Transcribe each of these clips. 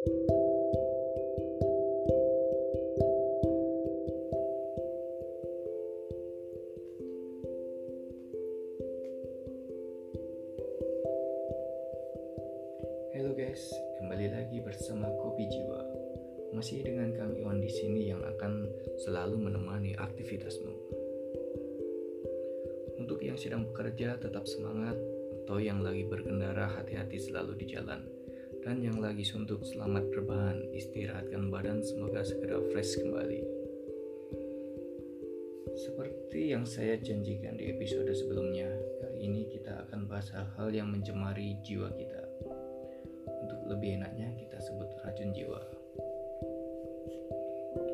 Halo guys, kembali lagi bersama Kopi Jiwa. Masih dengan Kang Iwan di sini yang akan selalu menemani aktivitasmu. Untuk yang sedang bekerja tetap semangat, atau yang lagi berkendara hati-hati selalu di jalan. Dan yang lagi suntuk selamat berbahan, istirahatkan badan semoga segera fresh kembali. Seperti yang saya janjikan di episode sebelumnya, kali ini kita akan bahas hal-hal yang mencemari jiwa kita lebih enaknya kita sebut racun jiwa.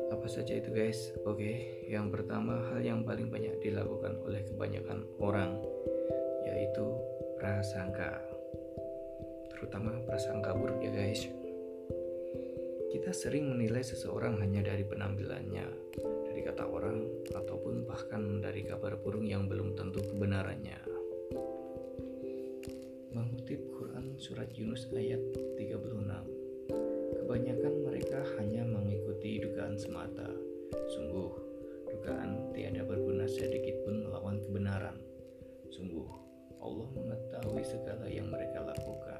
Apa saja itu guys? Oke, yang pertama hal yang paling banyak dilakukan oleh kebanyakan orang yaitu prasangka. Terutama prasangka buruk ya guys. Kita sering menilai seseorang hanya dari penampilannya, dari kata orang, ataupun bahkan dari kabar burung yang belum tentu kebenarannya. Mengutip Quran Surat Yunus ayat 36 Kebanyakan mereka hanya mengikuti dugaan semata Sungguh, dugaan tiada berguna sedikit pun melawan kebenaran Sungguh, Allah mengetahui segala yang mereka lakukan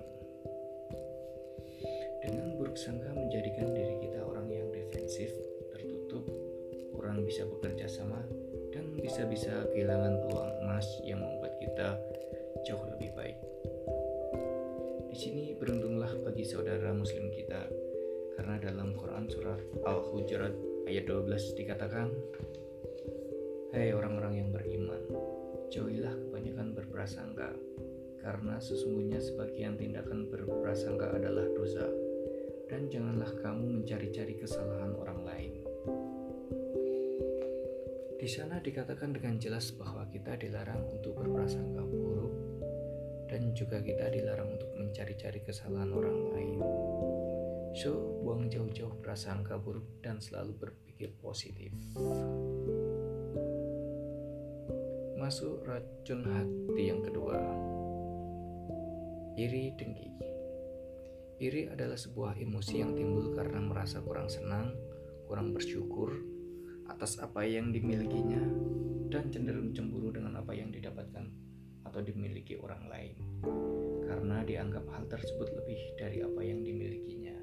Sangka menjadikan diri kita orang yang defensif, tertutup, kurang bisa bekerja sama, dan bisa-bisa kehilangan peluang emas yang membuat kita jauh lebih baik. Di sini beruntunglah bagi saudara muslim kita karena dalam Quran surat Al-Hujurat ayat 12 dikatakan hey orang-orang yang beriman, jauhilah kebanyakan berprasangka karena sesungguhnya sebagian tindakan berprasangka adalah dosa dan janganlah kamu mencari-cari kesalahan orang lain. Di sana dikatakan dengan jelas bahwa kita dilarang untuk berprasangka buruk dan juga kita dilarang untuk mencari-cari kesalahan orang lain. So, buang jauh-jauh prasangka buruk dan selalu berpikir positif. Masuk racun hati yang kedua. Iri dengki. Iri adalah sebuah emosi yang timbul karena merasa kurang senang, kurang bersyukur atas apa yang dimilikinya, dan cenderung cemburu dengan apa yang didapatkan atau dimiliki orang lain karena dianggap hal tersebut lebih dari apa yang dimilikinya.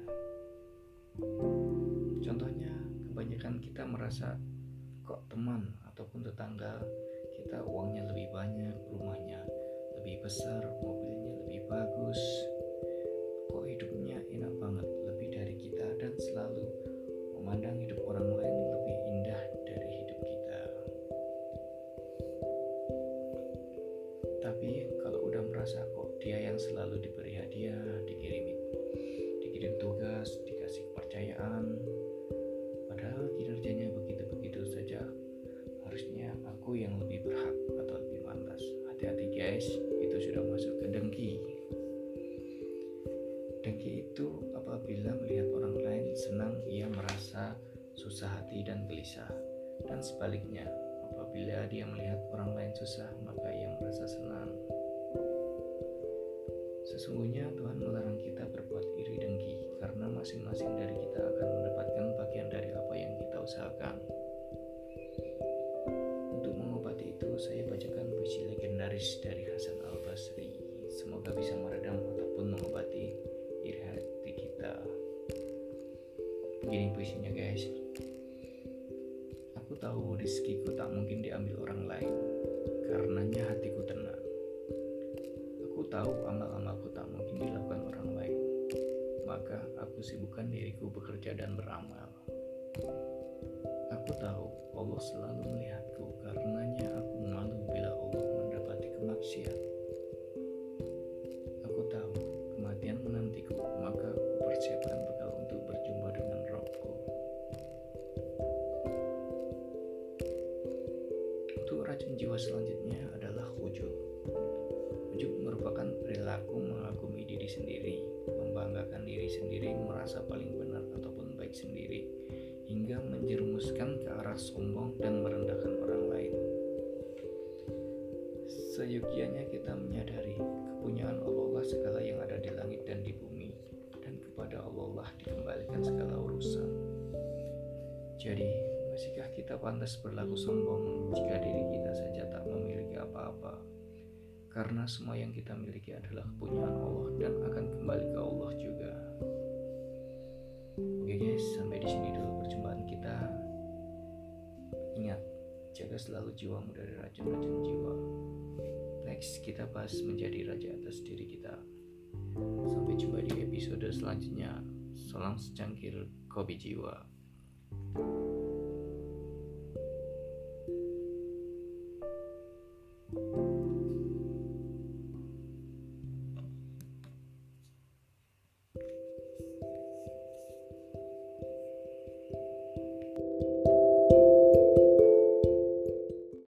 Contohnya, kebanyakan kita merasa kok teman ataupun tetangga kita uangnya lebih banyak, rumahnya lebih besar, mobilnya dia yang selalu diberi hadiah, dikirim dikirim tugas, dikasih kepercayaan, padahal kinerjanya begitu-begitu saja. Harusnya aku yang lebih berhak atau lebih pantas. Hati-hati guys, itu sudah masuk ke dengki. Dengki itu apabila melihat orang lain senang, ia merasa susah hati dan gelisah. Dan sebaliknya, apabila dia melihat orang lain susah, maka ia merasa senang. Sesungguhnya Tuhan melarang kita berbuat iri dengki karena masing-masing dari kita akan mendapatkan bagian dari apa yang kita usahakan. Untuk mengobati itu, saya bacakan puisi legendaris dari Hasan Al-Basri. Semoga bisa meredam ataupun mengobati iri hati kita. Begini puisinya guys. Aku tahu rizkiku tak mungkin diambil orang lain, karenanya hatiku tenang tahu amal-amalku tak mungkin dilakukan orang lain, maka aku sibukkan diriku bekerja dan beramal. Aku tahu Allah selalu melihatku, karenanya aku malu bila Allah mendapati kemaksiatan. Aku tahu kematian menantiku, maka aku persiapkan bekal untuk berjumpa dengan Robku. Untuk racun jiwa selanjutnya adalah ujub. Ujub merupakan perilaku mengagumi diri sendiri, membanggakan diri sendiri, merasa paling benar ataupun baik sendiri, hingga menjerumuskan ke arah sombong dan merendahkan orang lain. Seyogianya kita menyadari kepunyaan Allah segala yang ada di langit dan di bumi, dan kepada Allah dikembalikan Jadi, masihkah kita pantas berlaku sombong jika diri kita saja tak memiliki apa-apa? Karena semua yang kita miliki adalah kepunyaan Allah dan akan kembali ke Allah juga. Oke guys, sampai di sini dulu perjumpaan kita. Ingat, jaga selalu jiwamu dari racun-racun jiwa. Next, kita bahas menjadi raja atas diri kita. Sampai jumpa di episode selanjutnya. Salam secangkir kopi jiwa.